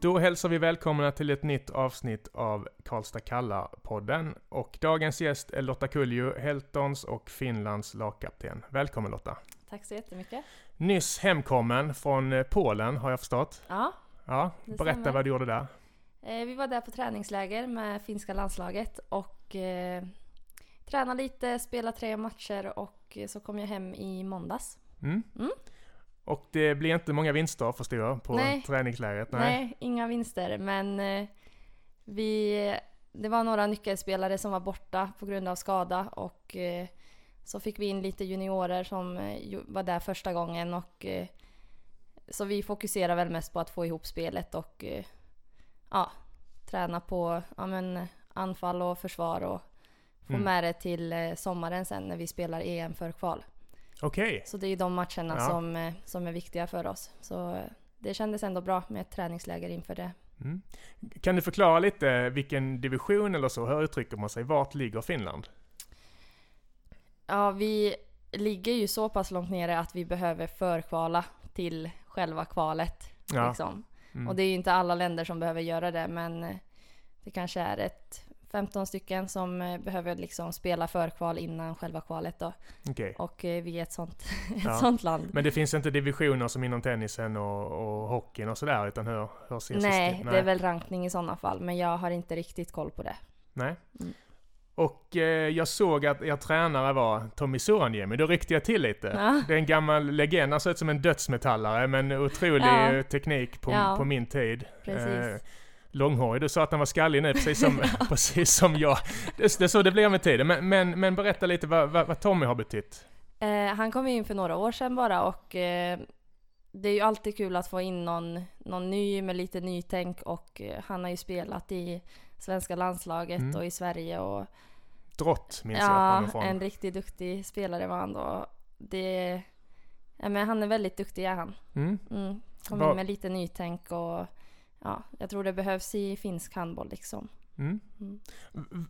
Då hälsar vi välkomna till ett nytt avsnitt av Karlstad kallar-podden. Och dagens gäst är Lotta Kulju, Heltons och Finlands lagkapten. Välkommen Lotta! Tack så jättemycket! Nyss hemkommen från eh, Polen har jag förstått. Ja, Ja, berätta stämmer. vad du gjorde där. eh, vi var där på träningsläger med finska landslaget och eh, tränade lite, spelade tre matcher och så kom jag hem i måndags. Mm. Mm. Och det blir inte många vinster förstår jag på Nej. träningslägret. Nej. inga vinster men eh, vi, det var några nyckelspelare som var borta på grund av skada och eh, så fick vi in lite juniorer som eh, var där första gången och så vi fokuserar väl mest på att få ihop spelet och ja, träna på ja, men, anfall och försvar och få Mm. med det till sommaren sen när vi spelar EM för kval. Okej. Så det är de matcherna Ja. som, eh, som är viktiga för oss. Så eh, det kändes ändå bra med ett träningsläger inför det. Mm. Kan du förklara lite vilken division eller så, hur uttrycker man sig? Vart ligger Finland? Ja, vi ligger ju så pass långt nere att vi behöver förkvala till själva kvalet. Ja. Liksom. Mm. Och det är ju inte alla länder som behöver göra det, men eh, det kanske är ett 15 stycken som eh, behöver liksom spela förkval innan själva kvalet då. Okej. Och eh, vi är ett sånt, ett Ja. sånt land. Men det finns inte divisioner som inom tennisen och, och hockeyn och sådär, utan hur, hur ser Nej, systemet- det är väl rankning i sådana fall, men jag har inte riktigt koll på det. Nej. Mm. Och eh, jag såg att er tränare var Tommy Soraniemi, då ryckte jag till lite. Ja. Det är en gammal legend, han ser ut som en dödsmetallare, men otrolig Ja. eh, teknik på, Ja. på min tid. Precis. Långhårig, du sa att han var skallig nu, precis som, precis som jag. Det, det så det blir med tiden. Men, men, men berätta lite vad, vad, vad Tommy har betytt. Eh, han kom in för några år sedan bara och eh, det är ju alltid kul att få in någon, någon ny med lite nytänk och eh, han har ju spelat i svenska landslaget Mm. och i Sverige och Drott minns jag ja, honom från. en riktigt duktig spelare var han då. Det, ja, men han är väldigt duktig är han. Mm. Mm. Kom in med lite nytänk och ja, jag tror det behövs i finsk handboll liksom. Mm. Mm.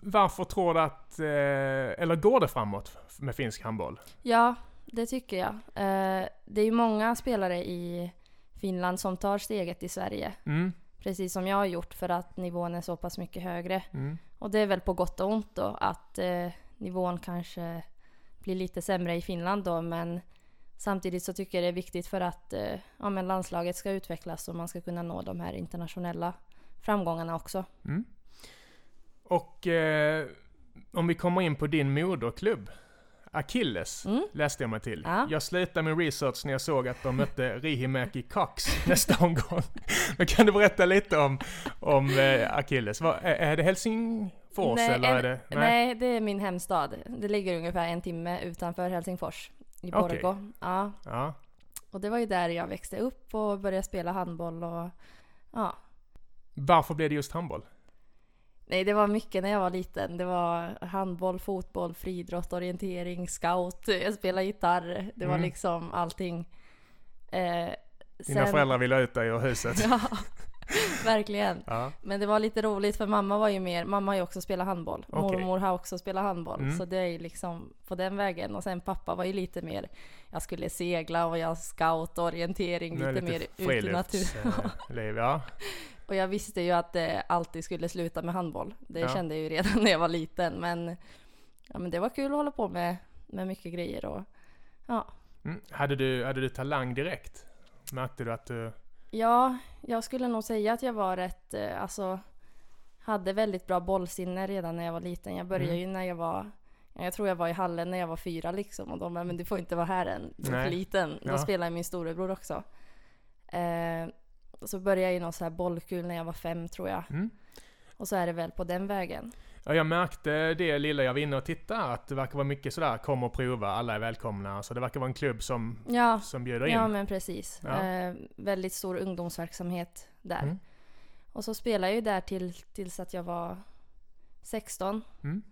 Varför tror du att, eh, eller går det framåt med finsk handboll? Ja, det tycker jag. Eh, det är ju många spelare i Finland som tar steget i Sverige. Mm. Precis som jag har gjort för att nivån är så pass mycket högre. Mm. Och det är väl på gott och ont då att eh, nivån kanske blir lite sämre i Finland då men samtidigt så tycker jag det är viktigt för att eh, ja, men landslaget ska utvecklas och man ska kunna nå de här internationella framgångarna också. Mm. Och eh, om vi kommer in på din moderklubb, Achilles, Mm. läste jag mig till. Ja. Jag slutade min research när jag såg att de mötte Rihimäki Cox nästa omgång. Men kan du berätta lite om, om eh, Achilles? Vad, är, är det Helsingfors Nej, eller är en- det? Nej. det är min hemstad. Det ligger ungefär en timme utanför Helsingfors. I. Borgå. Ja. Ja. Och det var ju där jag växte upp och började spela handboll och ja. Varför blev det just handboll? Nej, det var mycket när jag var liten. Det var handboll, fotboll, friidrott, orientering, scout. Jag spelade gitarr. Det var Mm. liksom allting. Eh, Dina föräldrar ville ut dig ur huset. Ja, verkligen. Ja. Men det var lite roligt för mamma var ju mer, mamma har ju också spelat handboll. Okej. Mormor har också spelat handboll. Mm. Så det är ju liksom på den vägen. Och sen pappa var ju lite mer, jag skulle segla och jag scout, orientering, Nu är lite, det mer ute i naturen. friluftsliv, ja. Och jag visste ju att det alltid skulle sluta med handboll. Det Ja. kände jag ju redan när jag var liten. Men, ja, men det var kul att hålla på med, med mycket grejer. Och, ja. Mm. Hade, du, hade du talang direkt? Märkte du att du... ja, jag skulle nog säga att jag var rätt, eh, alltså, hade väldigt bra bollsinne redan när jag var liten. Jag började Mm. ju när jag var, jag tror jag var i hallen när jag var fyra liksom. Och de bara, men du får inte vara här än, du är för liten. Ja. Då spelade min storebror också. Eh, så började jag i någon så här bollkul när jag var fem tror jag. Mm. Och så är det väl på den vägen. Ja, jag märkte det lilla jag var inne och tittade, att det verkar vara mycket sådär, kom och prova, alla är välkomna. Så det verkar vara en klubb som, Ja, som bjuder in. ja men precis. Ja. Eh, väldigt stor ungdomsverksamhet där. Mm. Och så spelade jag ju där till, tills att jag var 16. Mm.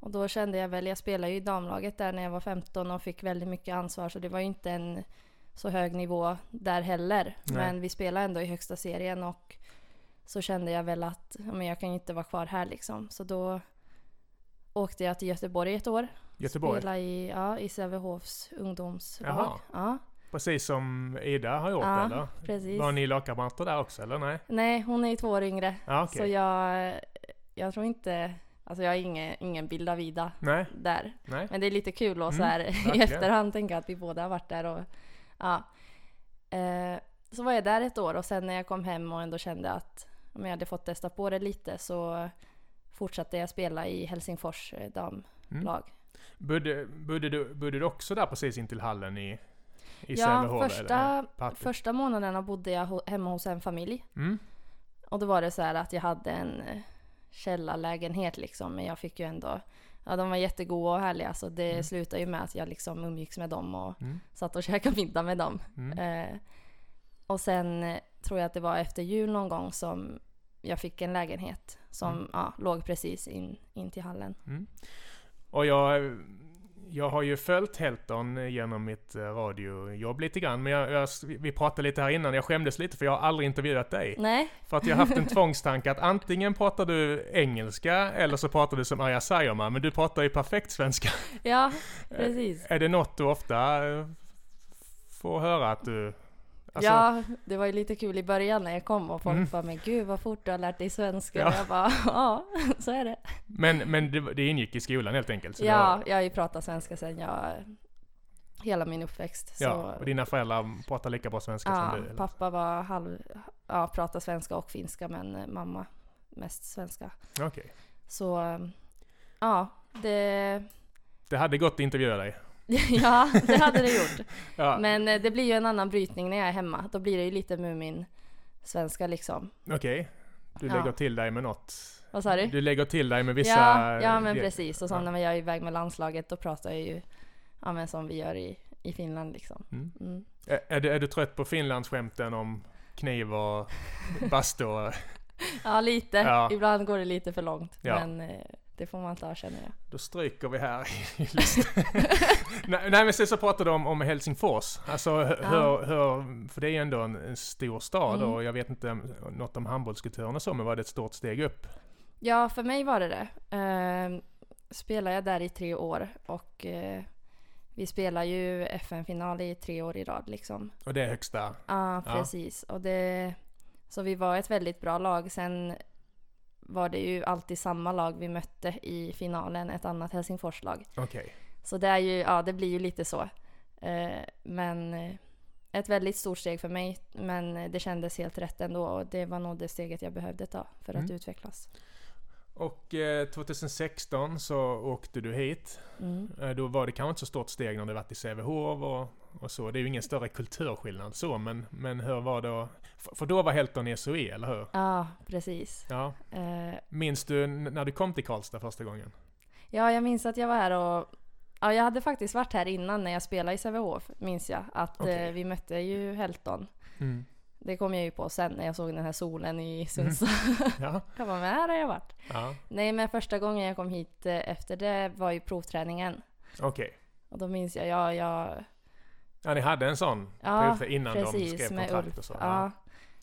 Och då kände jag väl, jag spelade ju i damlaget där när jag var 15 och fick väldigt mycket ansvar så det var ju inte en så hög nivå där heller. Nej. Men vi spelade ändå i högsta serien och så kände jag väl att men jag kan ju inte vara kvar här liksom. Så då åkte jag till Göteborg ett år. Göteborg? Spelade i, ja, i Sävehofs ungdomslag. Jaha. Ja. precis som Ida har gjort Ja, eller? Precis. Var ni lagkamrater där också eller nej? Nej, hon är ju två år yngre. Ja, okej. Så jag, jag tror inte, alltså jag har ingen, ingen bild av Ida Nej, där. nej. Men det är lite kul att så Mm, här, i efterhand tänka att vi båda har varit där och ja. Eh, så var jag där ett år och sen när jag kom hem och ändå kände att om jag hade fått testa på det lite så fortsatte jag spela i Helsingfors eh, damlag. Mm. Bodde, bodde, du, bodde du också där precis intill hallen i, i Ja, Sävehof? första, första månaderna bodde jag hemma hos en familj. Mm. Och då var det så här att jag hade en eh, källarlägenhet liksom. Men jag fick ju ändå, ja de var jättegoda och härliga. Så det Mm. slutade ju med att jag liksom umgicks med dem och Mm. satt och käkade middag med dem. Mm. Eh, och sen eh, tror jag att det var efter jul någon gång som jag fick en lägenhet som Mm. ja, låg precis in, in till hallen. Mm. Och jag, jag har ju följt Helton genom mitt eh, radiojobb lite grann. Men jag, jag, vi pratade lite här innan, jag skämdes lite för jag har aldrig intervjuat dig. Nej, För att jag har haft en tvångstanke att antingen pratar du engelska eller så pratar du som Arja Saijonmaa. Men du pratar ju perfekt svenska. ja precis. Är det något du ofta eh, får höra att du... alltså- ja, det var ju lite kul i början när jag kom och folk Mm. bara men gud vad fort du har lärt dig svenska. Ja. Och jag bara ja, så är det. Men, men det, det ingick i skolan helt enkelt? så Ja, var- jag har ju pratat svenska sen jag hela min uppväxt. Så, ja. Och dina föräldrar pratar lika bra svenska ja, som du? eller? pappa var halv, ja, pratade svenska och finska men mamma mest svenska. Okej. Så eh, ja, det, Det hade gått att intervjua dig? ja, det hade det gjort. Ja. Men eh, det blir ju en annan brytning när jag är hemma. Då blir det ju lite Mumin svenska liksom. Okej. Du Ja. lägger till dig med något? Vad sa du? Du lägger till dig med vissa... ja, ja men precis. Och så ja. när jag är iväg med landslaget då pratar jag ju ja, men som vi gör i, i Finland liksom. Mm. Mm. Är, är, du, är du trött på Finlandsskämten om kniv och bastu? Ja, lite. Ja. Ibland går det lite för långt. Ja. Men eh, det får man ta känner jag. Då stryker vi här i listan. nej, nej men sen så pratar du om, om Helsingfors. Alltså hur, Ja. hur, för det är ju ändå en, en stor stad Mm. och jag vet inte något om handbollskulturen och så, men var det ett stort steg upp? Ja, för mig var det det. Eh, spelade jag där i tre år och eh, vi spelar ju FN-final i tre år i rad liksom. Och det är högsta? Ja, Ja. precis. Och det, så vi var ett väldigt bra lag. Sen var det ju alltid samma lag vi mötte i finalen, ett annat Helsingforslag. Okej. Så det är ju, ja det blir ju lite så. Eh, men eh, ett väldigt stort steg för mig. Men det kändes helt rätt ändå och det var nog det steget jag behövde ta för att Mm. utvecklas. Och eh, 2016 så åkte du hit. Mm. Eh, Då var det kanske inte så stort steg när du varit i Sävehof och, och så. Det är ju ingen större kulturskillnad så, men, men hur var det att- för, för då var Helton i SOE, eller hur? Ja, precis. Ja. Eh, Minns du när du kom till Karlstad första gången? ja, jag minns att jag var här och Ja, jag hade faktiskt varit här innan när jag spelade i Sävehof, minns jag. Att Okej. eh, vi mötte ju Helton. Mm. Det kom jag ju på sen när jag såg den här solen i Sundsvall. Ja. jag bara, men här har jag varit. ja. Nej, men första gången jag kom hit eh, efter det var ju provträningen. Okej. Och då minns jag, ja, jag... Ja, ni hade en sån Ja, innan de precis, skrev med kontrakt och så? Ja.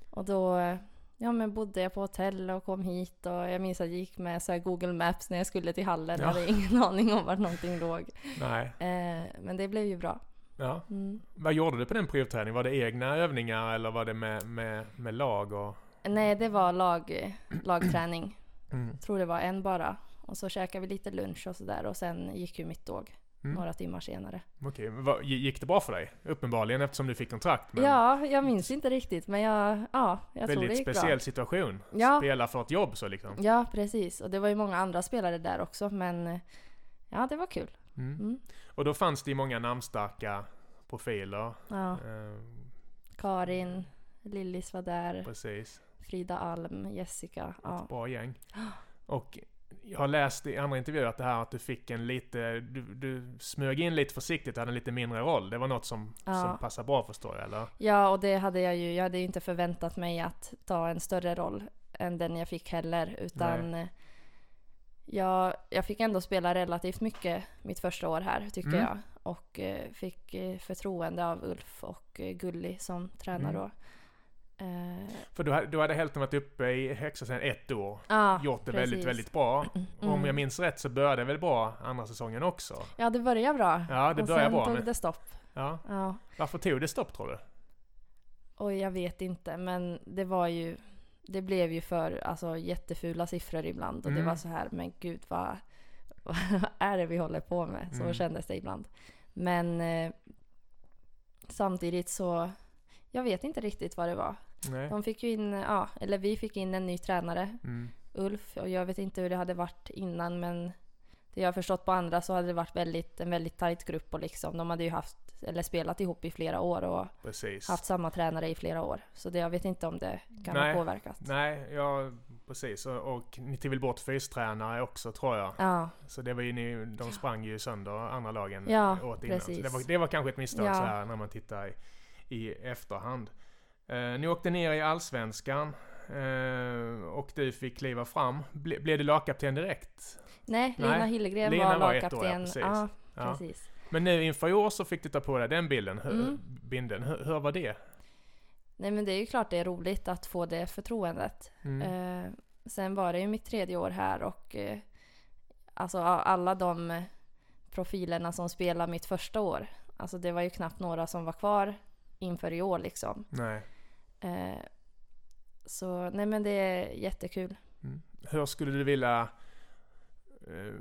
Och då eh, ja, men bodde jag på hotell och kom hit och jag minns att jag gick med så Google Maps när jag skulle till hallen. Ja. Jag hade ingen aning om vart någonting låg. Nej. Eh, men det blev ju bra. Ja. Mm. Vad gjorde du på den provträningen? Var det egna övningar eller var det med, med, med lag och... Nej, det var lag, lagträning. Mm. Tror det var en bara. Och så käkade vi lite lunch och sådär och sen gick ju mitt tåg Mm. några timmar senare. Okej, vad- gick det bra för dig? Uppenbarligen eftersom du fick kontrakt. Men Ja, jag minns inte riktigt men jag, ja, jag tror det väldigt gick speciell bra. situation. Ja. Spela för ett jobb så liksom. Ja, precis. Och det var ju många andra spelare där också men ja, det var kul. Mm. Mm. Och då fanns det ju många namnstarka profiler. Ja, Eh, Karin, Lillis var där, precis. Frida Alm, Jessica. Ja. Ett bra gäng. Och jag har läst i andra intervjuer att det här att du fick en lite, du, du smög in lite försiktigt och hade en lite mindre roll. Det var något som, Ja. som passar bra förstår jag, eller? ja, och det hade jag ju. Jag hade ju inte förväntat mig att ta en större roll än den jag fick heller. Utan eh, jag, jag fick ändå spela relativt mycket mitt första år här tyckte Mm. jag. Och eh, fick eh, förtroende av Ulf och eh, Gulli som tränare Mm. då. Eh, För du, hade- du hade Helton varit uppe i högsta sedan ett år. ja, Gjort det precis. väldigt, väldigt bra. Och Om Mm. jag minns rätt så började det väl bra andra säsongen också? Ja, det började bra. Ja, det och började sen bra. tog Men, det stopp. Ja. Ja. Varför tog det stopp tror du? Och jag vet inte, men det var ju... Det blev ju för alltså, jättefula siffror ibland och det Mm. var så här, men gud vad, vad är det vi håller på med? Så Mm. kändes det ibland. Men eh, samtidigt så, jag vet inte riktigt vad det var. Nej. De fick ju in, ja, eller vi fick in en ny tränare, Mm. Ulf, och jag vet inte hur det hade varit innan men det jag har förstått på andra så hade det varit väldigt, en väldigt tajt grupp och liksom, de hade ju haft, eller spelat ihop i flera år och Precis. haft samma tränare i flera år. Så det, jag vet inte om det kan Nej. ha påverkat. Nej, ja precis. Och, och ni tog väl bort fystränare också tror jag. Ja, Så det var ju ni, de sprang ju sönder andra lagen Ja, åt innan. Så det, var, det var kanske ett misstag Ja. så här när man tittar i, i efterhand. Eh, ni åkte ner i Allsvenskan eh, och du fick kliva fram. Ble, blev du lagkapten direkt? nej, Nej, Lina Hillgren Lina var var ett år, ja, lagkapten. precis. Ja, Ja. precis. Men nu inför i år så fick du ta på dig den bilden, Mm. binden. Hur, hur var det? Nej men det är ju klart det är roligt att få det förtroendet. Mm. Eh, sen var det ju mitt tredje år här och eh, alltså alla de profilerna som spelade mitt första år. Alltså det var ju knappt några som var kvar inför i år liksom. Nej. Eh, så nej men det är jättekul. Mm. Hur skulle du vilja eh,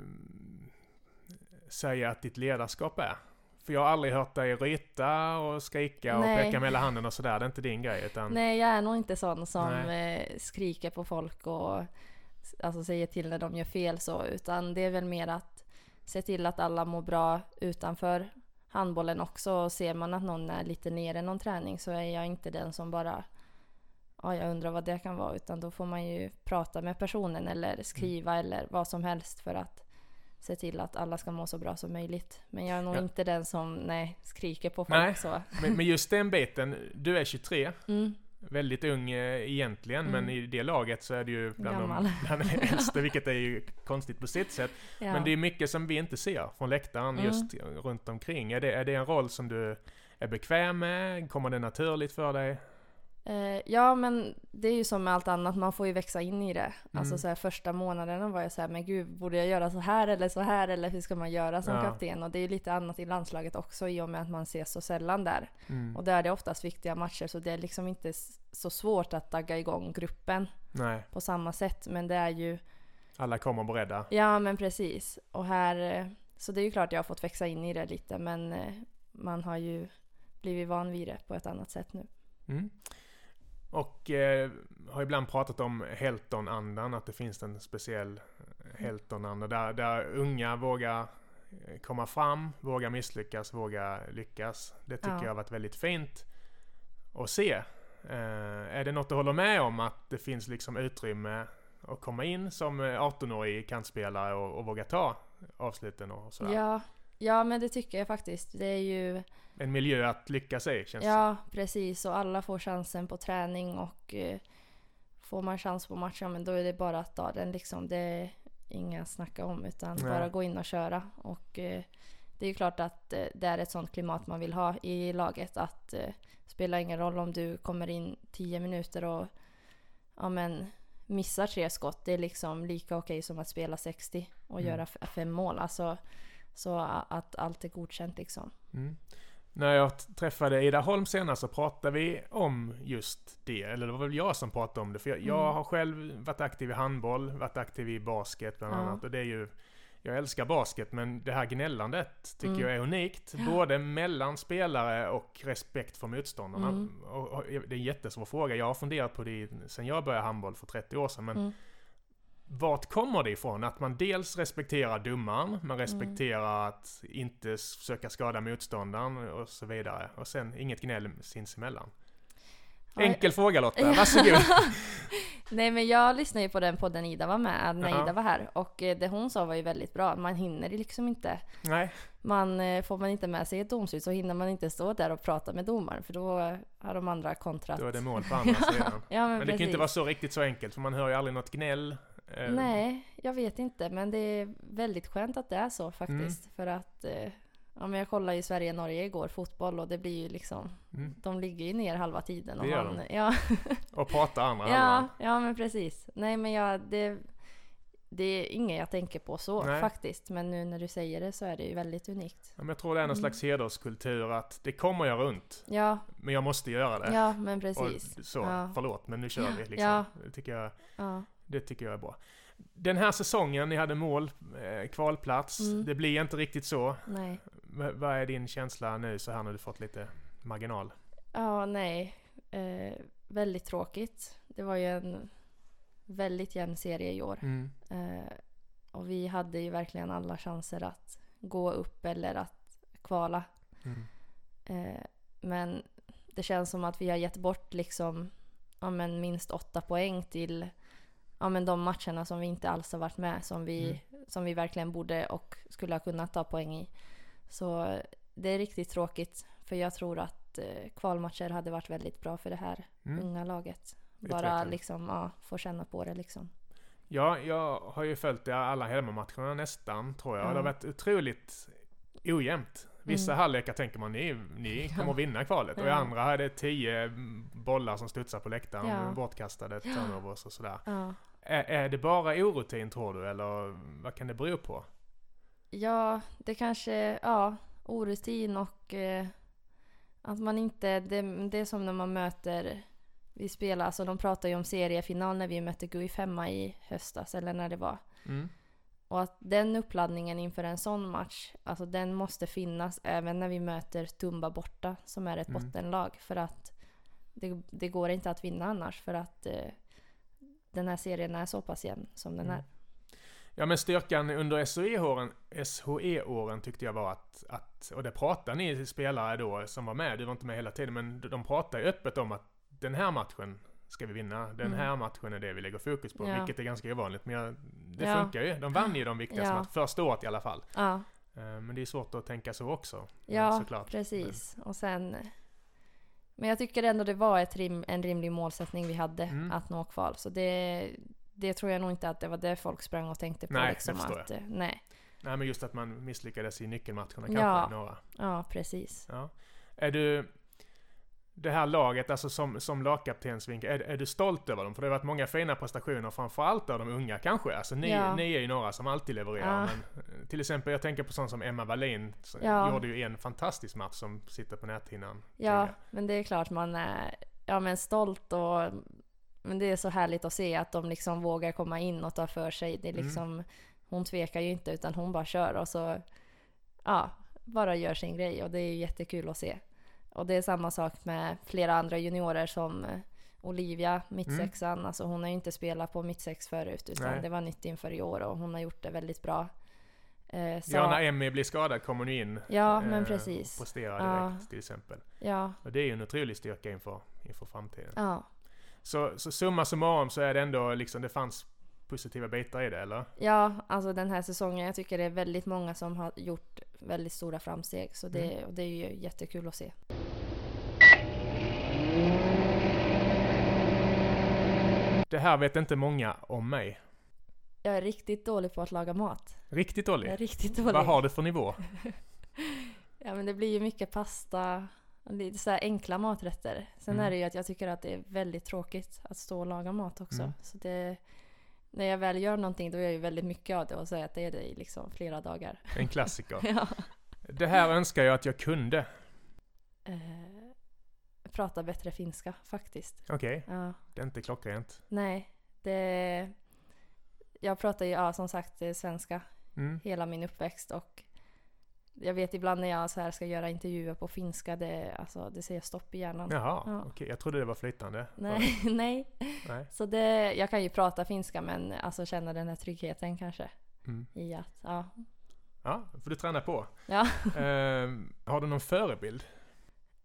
säga att ditt ledarskap är? För jag har aldrig hört dig ryta och skrika och Nej. peka med hela handen och sådär. Det är inte din grej. Utan, Nej jag är nog inte sån som Nej. eh, skriker på folk och alltså, säger till när de gör fel så. Utan det är väl mer att se till att alla mår bra utanför handbollen också. Och ser man att någon är lite nere någon träning så är jag inte den som bara Ja, jag undrar vad det kan vara. Utan då får man ju prata med personen eller skriva eller vad som helst för att se till att alla ska må så bra som möjligt. Men jag är nog Ja. inte den som nej, skriker på folk Nej. så. men, men just den biten, du är 23. Mm. Väldigt ung eh, egentligen, men Mm. i det laget så är du ju bland Gammal. de, bland de äldsta, vilket är ju konstigt på sitt sätt. Ja. Men det är mycket som vi inte ser från läktaren Mm. just runt omkring. Är det, är det en roll som du är bekväm med? Kommer det naturligt för dig? Eh, ja, men det är ju som med allt annat, man får ju växa in i det. Alltså Mm. så här, första månaderna var jag så här, men gud, borde jag göra så här eller så här eller hur ska man göra som Ja. kapten? Och det är ju lite annat i landslaget också i och med att man ses så sällan där. Mm. Och där är det oftast viktiga matcher så det är liksom inte så svårt att dagga igång gruppen Nej, på samma sätt. Men det är ju, alla kommer beredda. ja men precis. Och här, eh, så det är ju klart jag har fått växa in i det lite men eh, man har ju blivit van vid det på ett annat sätt nu. Mm. Och eh, har ibland pratat om Helton-andan, att det finns en speciell Helton-anda där, där unga vågar eh, komma fram, vågar misslyckas, vågar lyckas. Det tycker Ja. jag har varit väldigt fint att se. Eh, är det något du håller med om, att det finns liksom utrymme att komma in som eh, 18-årig kantspelare och, och våga ta avsluten och sådär? Ja, ja men det tycker jag faktiskt. Det är ju En miljö att lyckas i, känns Ja, precis. Och alla får chansen på träning och eh, får man chans på matchen, men då är det bara att ta den liksom. Det är inga snacka om, utan Nej. bara gå in och köra. Och eh, det är ju klart att eh, det är ett sånt klimat man vill ha i laget. Att eh, spelar ingen roll om du kommer in 10 minuter och ja, men, missar tre skott. Det är liksom lika okej som att spela 60 och Mm. göra fem mål. Alltså, så att allt är godkänt liksom. Mm. När jag träffade Ida Holm senast så pratade vi om just det. Eller det var väl jag som pratade om det. För jag, jag Mm. har själv varit aktiv i handboll, varit aktiv i basket bland Ja. annat. Och det är ju... Jag älskar basket men det här gnällandet tycker Mm. jag är unikt. Ja. Både mellan spelare och respekt för motståndarna. Mm. Och, och, det är en jättesvår fråga. Jag har funderat på det sen jag började handboll för 30 år sedan. Men Mm. Vart kommer det ifrån? Att man dels respekterar domaren, man respekterar att inte försöka skada motståndaren och så vidare. Och sen inget gnäll sinsemellan. Enkel fråga Lotta, varsågod. Nej men jag lyssnade ju på den podden Ida var med när Jaha. Ida var här och eh, det hon sa var ju väldigt bra. Man hinner liksom inte. Nej, Man, eh, får man inte med sig ett domslut så hinner man inte stå där och prata med domaren för då har de andra kontrat. då är det mål på andra sidan. Ja men, Men det kan ju inte vara så riktigt så enkelt, för man hör ju aldrig något gnäll. Eh, Nej, jag vet inte men det är väldigt skönt att det är så faktiskt. Mm. För att eh, ja, men jag kollade ju Sverige-Norge igår, fotboll och det blir ju liksom Mm. De ligger ju ner halva tiden. Och Det gör man, de. ja, Och pratar andra ja, halvan. ja men precis. Nej men jag, det det är inget jag tänker på så Nej. faktiskt. Men nu när du säger det så är det ju väldigt unikt. Ja, men jag tror det är någon Mm. slags hederskultur att det kommer göra ont, Ja, men jag måste göra det. ja men precis. Och så, Ja. förlåt, men nu kör vi liksom. Ja. Det, tycker jag, Ja. Det tycker jag är bra. Den här säsongen, ni hade mål, eh, kvalplats. Mm. Det blir inte riktigt så. Nej. V- vad är din känsla nu så här när du fått lite marginal? Ja, nej. Eh, väldigt tråkigt. Det var ju en väldigt jämn serie i år. Mm. Eh, och vi hade ju verkligen alla chanser att gå upp eller att kvala. Mm. Eh, men det känns som att vi har gett bort liksom ja, men minst åtta poäng till ja, men de matcherna som vi inte alls har varit med som vi, som vi verkligen borde och skulle ha kunnat ta poäng i. Så det är riktigt tråkigt för jag tror att eh, kvalmatcher hade varit väldigt bra för det här Mm. unga laget. Bara liksom ja, få känna på det liksom. Ja, jag har ju följt alla hemmamatcherna nästan, tror jag. Ja. Det har varit otroligt ojämnt. Vissa Mm. halvlekar tänker man, ni, ni kommer vinna kvalet. Och i andra är det tio bollar som studsar på läktaren, Ja. bortkastade turnovers och sådär. Ja. Är, är det bara orutin tror du, eller vad kan det bero på? Ja, det kanske, ja, orutin och eh, att man inte, det, det är som när man möter, vi spelar, alltså de pratar ju om seriefinal när vi mötte Gui femma i höstas eller när det var. Mm. Och att den uppladdningen inför en sån match, alltså den måste finnas även när vi möter Tumba borta som är ett Mm. bottenlag. För att det, det går inte att vinna annars för att eh, den här serien är så pass jämn som den Mm. är. Ja men styrkan under SHE-åren, SHE-åren tyckte jag var att, att, och det pratade ni spelare då som var med, du var inte med hela tiden, men de pratade öppet om att den här matchen ska vi vinna, den Mm. här matchen är det vi lägger fokus på, Ja. vilket är ganska ovanligt, men jag, det Ja. funkar ju. De vann ju de viktigaste Ja. matcherna, första året i alla fall. Ja, Eh, Men det är svårt att tänka så också. eh, Ja, såklart. precis. Och sen... Men jag tycker ändå det var rim, en rimlig målsättning vi hade Mm. att nå kval. Så det, det tror jag nog inte att det var det folk sprang och tänkte på. Nej, liksom, att, eh, nej. Nej men just att man misslyckades i nyckelmatcherna kanske, Ja. några. Ja, precis. Ja. Är du... Det här laget, alltså som, som lagkaptensvinkel, är, är du stolt över dem? För det har varit många fina prestationer, framförallt av de unga kanske. Alltså ni, Ja. ni är ju några som alltid levererar. Ja. Men, eh, till exempel, jag tänker på sån som Emma Wallin, som Ja. gjorde ju en fantastisk match som sitter på näthinnan. Ja, men det är klart man är ja, men stolt och... Men det är så härligt att se att de liksom vågar komma in och ta för sig. Det är Mm. liksom... Hon tvekar ju inte utan hon bara kör och så... Ja, bara gör sin grej och det är ju jättekul att se. Och det är samma sak med flera andra juniorer som eh, Olivia, mittsexan. Alltså hon har ju inte spelat på mittsex förut utan Nej. det var nytt inför i år och hon har gjort det väldigt bra. Eh, så, Ja, när Emmy blir skadad kommer hon ju in Ja, men eh, precis. och presterar Ja. direkt till exempel. ja, Och det är ju en otrolig styrka inför, inför framtiden. ja. Så, så summa summarum så är det ändå liksom, det fanns positiva bitar i det eller? Ja, alltså den här säsongen. Jag tycker det är väldigt många som har gjort väldigt stora framsteg. Så det, Mm. och det är ju jättekul att se. Det här vet inte många om mig. Jag är riktigt dålig på att laga mat. Riktigt Jag är dålig. riktigt dålig. Vad har du för nivå? Ja, men det blir ju mycket pasta. Lite så här enkla maträtter. Sen Mm. är det ju att jag tycker att det är väldigt tråkigt att stå och laga mat också. Mm. Så det, när jag väl gör någonting då gör jag ju väldigt mycket av det och så äter jag det i liksom flera dagar. En klassiker. ja. Det här önskar jag att jag kunde. Eh, prata bättre finska faktiskt. Okej, Ja. det är inte klockrent. Nej, det... Jag pratar ju ja, som sagt eh, svenska Mm. hela min uppväxt och jag vet ibland när jag så här ska göra intervjuer på finska, det, alltså, det säger stopp i hjärnan. Jaha, Ja. okej. Jag trodde det var flytande. Nej, nej. Nej. Så det, jag kan ju prata finska men alltså känna den här tryggheten kanske Mm. i att, ja. Ja, får du träna på. Ja, Ehm, har du någon förebild?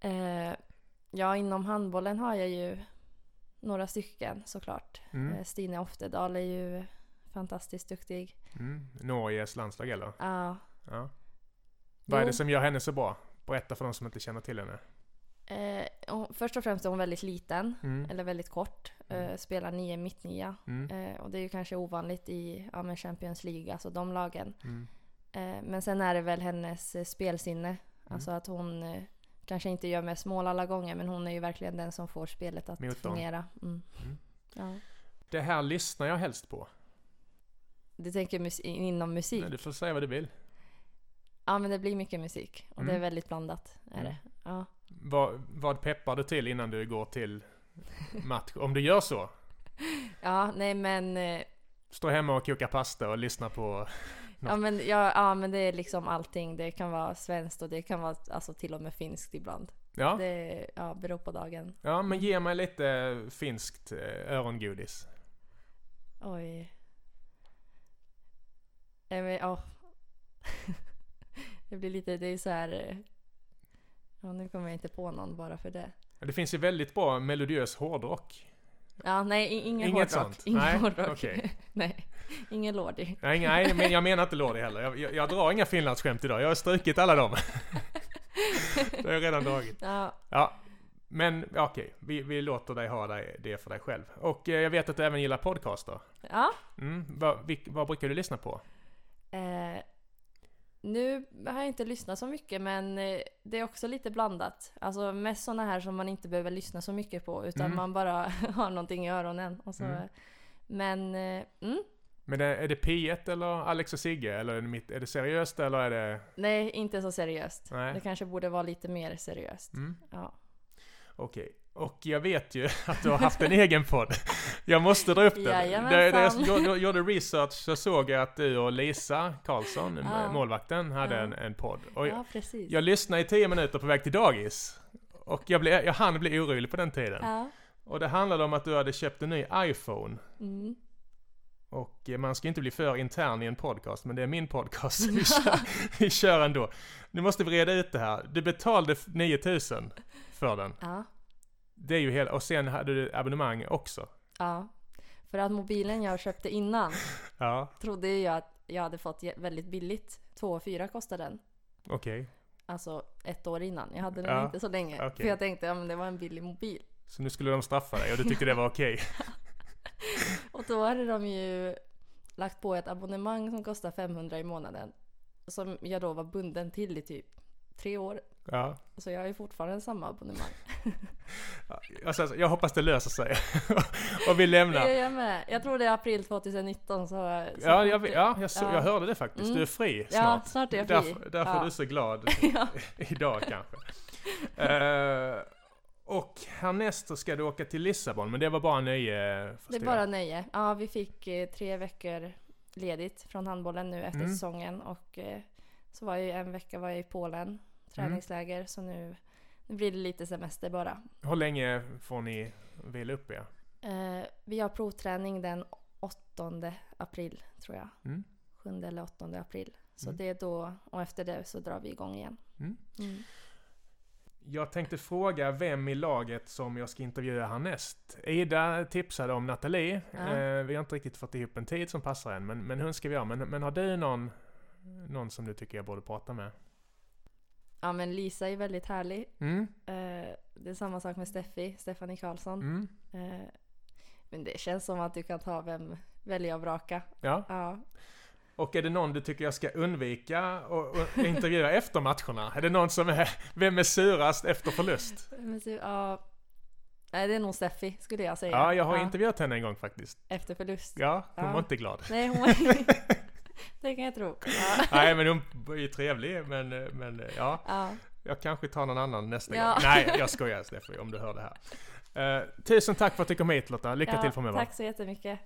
eh, ja inom handbollen har jag ju några stycken såklart. Mm. Eh, Stine Oftedal är ju fantastiskt duktig. Mm. Norges landslag eller? Ja. Ja. Vad är det som gör henne så bra? Berätta för de som inte känner till henne. Eh, hon- först och främst är hon väldigt liten, Mm. eller väldigt kort. Mm. Eh, spelar nio mittnia. Mm. Eh, och det är ju kanske ovanligt i ja, Champions League, alltså de lagen. Mm. Eh, men sen är det väl hennes eh, spelsinne. Alltså att hon eh, kanske inte gör mest mål alla gånger, men hon är ju verkligen den som får spelet att Motorn. fungera. Mm. Mm. Ja. Det här lyssnar jag helst på. Du tänker mus- inom musik? Nej, du får säga vad du vill. Ja, men det blir mycket musik. Och det är Mm. väldigt blandat. Är Mm. det. Ja. Vad, vad peppar du till innan du går till match? Om du gör så? ja, nej men... eh, Stå hemma och koka pasta och lyssna på... Ja men, ja, ja men det är liksom allting. Det kan vara svenskt och det kan vara alltså, till och med finskt ibland. Ja, Det ja, beror på dagen. ja men ge mig lite finskt eh, örongodis. Oj. Nej men ja. Det blir lite, det är så här. eh, Ja nu kommer jag inte på någon bara för det. Det finns ju väldigt bra melodiös hårdrock. Ja nej ingen Inget hårdrock. sånt? Ingen Nej, hårdrock. okej. nej. Ingen lordi. Nej, nej men jag menar inte Lordi heller. Jag, jag, jag drar inga finlandsskämt idag. Jag har strukit alla dem. det har jag redan dragit. Ja. Ja, men okej. Vi, vi låter dig ha det för dig själv. Och eh, jag vet att du även gillar podcaster. Ja. Mm, vad, vad brukar du lyssna på? Eh, nu har jag inte lyssnat så mycket men eh, det är också lite blandat. Alltså mest sådana här som man inte behöver lyssna så mycket på utan Mm. man bara har någonting i öronen. Och så, Mm. Men eh, mm, Men är, det P1 eller Alex och Sigge? Eller är det, mitt, är det seriöst eller är det... nej, inte så seriöst. Nej. Det kanske borde vara lite mer seriöst. Mm, Ja. Okej. Och jag vet ju att du har haft en egen podd. Jag måste dra upp den. När jag gjorde- research så såg jag att du och Lisa Karlsson, Ja. målvakten, hade Ja. en, en podd. Och ja, precis. jag lyssnade i tio minuter på väg till dagis. Och jag, blev, jag hann bli orolig på den tiden. Ja. Och det handlade om att du hade köpt en ny iPhone. Mm. Och eh, man ska inte bli för intern i en podcast, men det är min podcast. Vi kör, vi kör ändå. Nu måste vi reda ut det här. Du betalade 9000 för den. ja. Det är ju hela, och sen hade du abonnemang också. Ja. För att mobilen jag köpte innan Ja, trodde jag att jag hade fått väldigt billigt. 2 4 kostade den. okej. Alltså ett år innan. Jag hade den Ja, inte så länge. okej. För jag tänkte att ja, det var en billig mobil. Så nu skulle de straffa dig och du tyckte det var okej. Och då hade de ju lagt på ett abonnemang som kostar 500 i månaden. Som jag då var bunden till i typ tre år. Ja. Så jag har ju fortfarande samma abonnemang. Alltså, jag hoppas det löser sig. och vi lämnar. Jag med. Jag tror det är april 2019 så... så Ja, jag, ja jag, så, ja. jag hörde det faktiskt. Mm. Du är fri Ja, snart. snart är jag fri. Därför, därför Ja. är du så glad ja. idag kanske. Eh, och härnäst så ska du åka till Lissabon, men det var bara nöje Det är bara jag. nöje. Ja, vi fick eh, tre veckor ledigt från handbollen nu efter Mm. säsongen. Och eh, så var jag en vecka var jag i Polen, träningsläger. Så nu, nu blir det lite semester bara. Hur länge får ni vila upp er? Eh, vi har provträning den 8 april tror jag. Mm. 7 eller 8 april. Så Mm. det är då, och efter det så drar vi igång igen. Mm. Mm. Jag tänkte fråga vem i laget som jag ska intervjua härnäst. Ida tipsade om Nathalie. Ja. Eh, vi har inte riktigt fått ihop en tid som passar än, men, men hon ska vi göra. Men, men har du någon, någon som du tycker jag borde prata med? Ja men Lisa är väldigt härlig. Mm? Eh, det är samma sak med Steffi, Stephanie Karlsson. Mm? Eh, men det känns som att du kan ta vem, välja och vraka. Ja. Ja. Och är det någon du tycker jag ska undvika och, och intervjua efter matcherna? Är det någon som är, vem är surast efter förlust? Ja. Nej det är nog Steffi skulle jag säga. Ja, jag har intervjuat henne en gång faktiskt. Efter förlust. Ja, hon Ja. var inte glad. Nej hon Det kan jag tro. Ja. Nej, men hon var ju trevlig, men, men ja. ja. Jag kanske tar någon annan nästa Ja. gång. Nej, jag skojar Steffi om du hör det här. Eh, tusen tack för att du kom hit Lotta. Lycka ja, till framöver. Tack så jättemycket.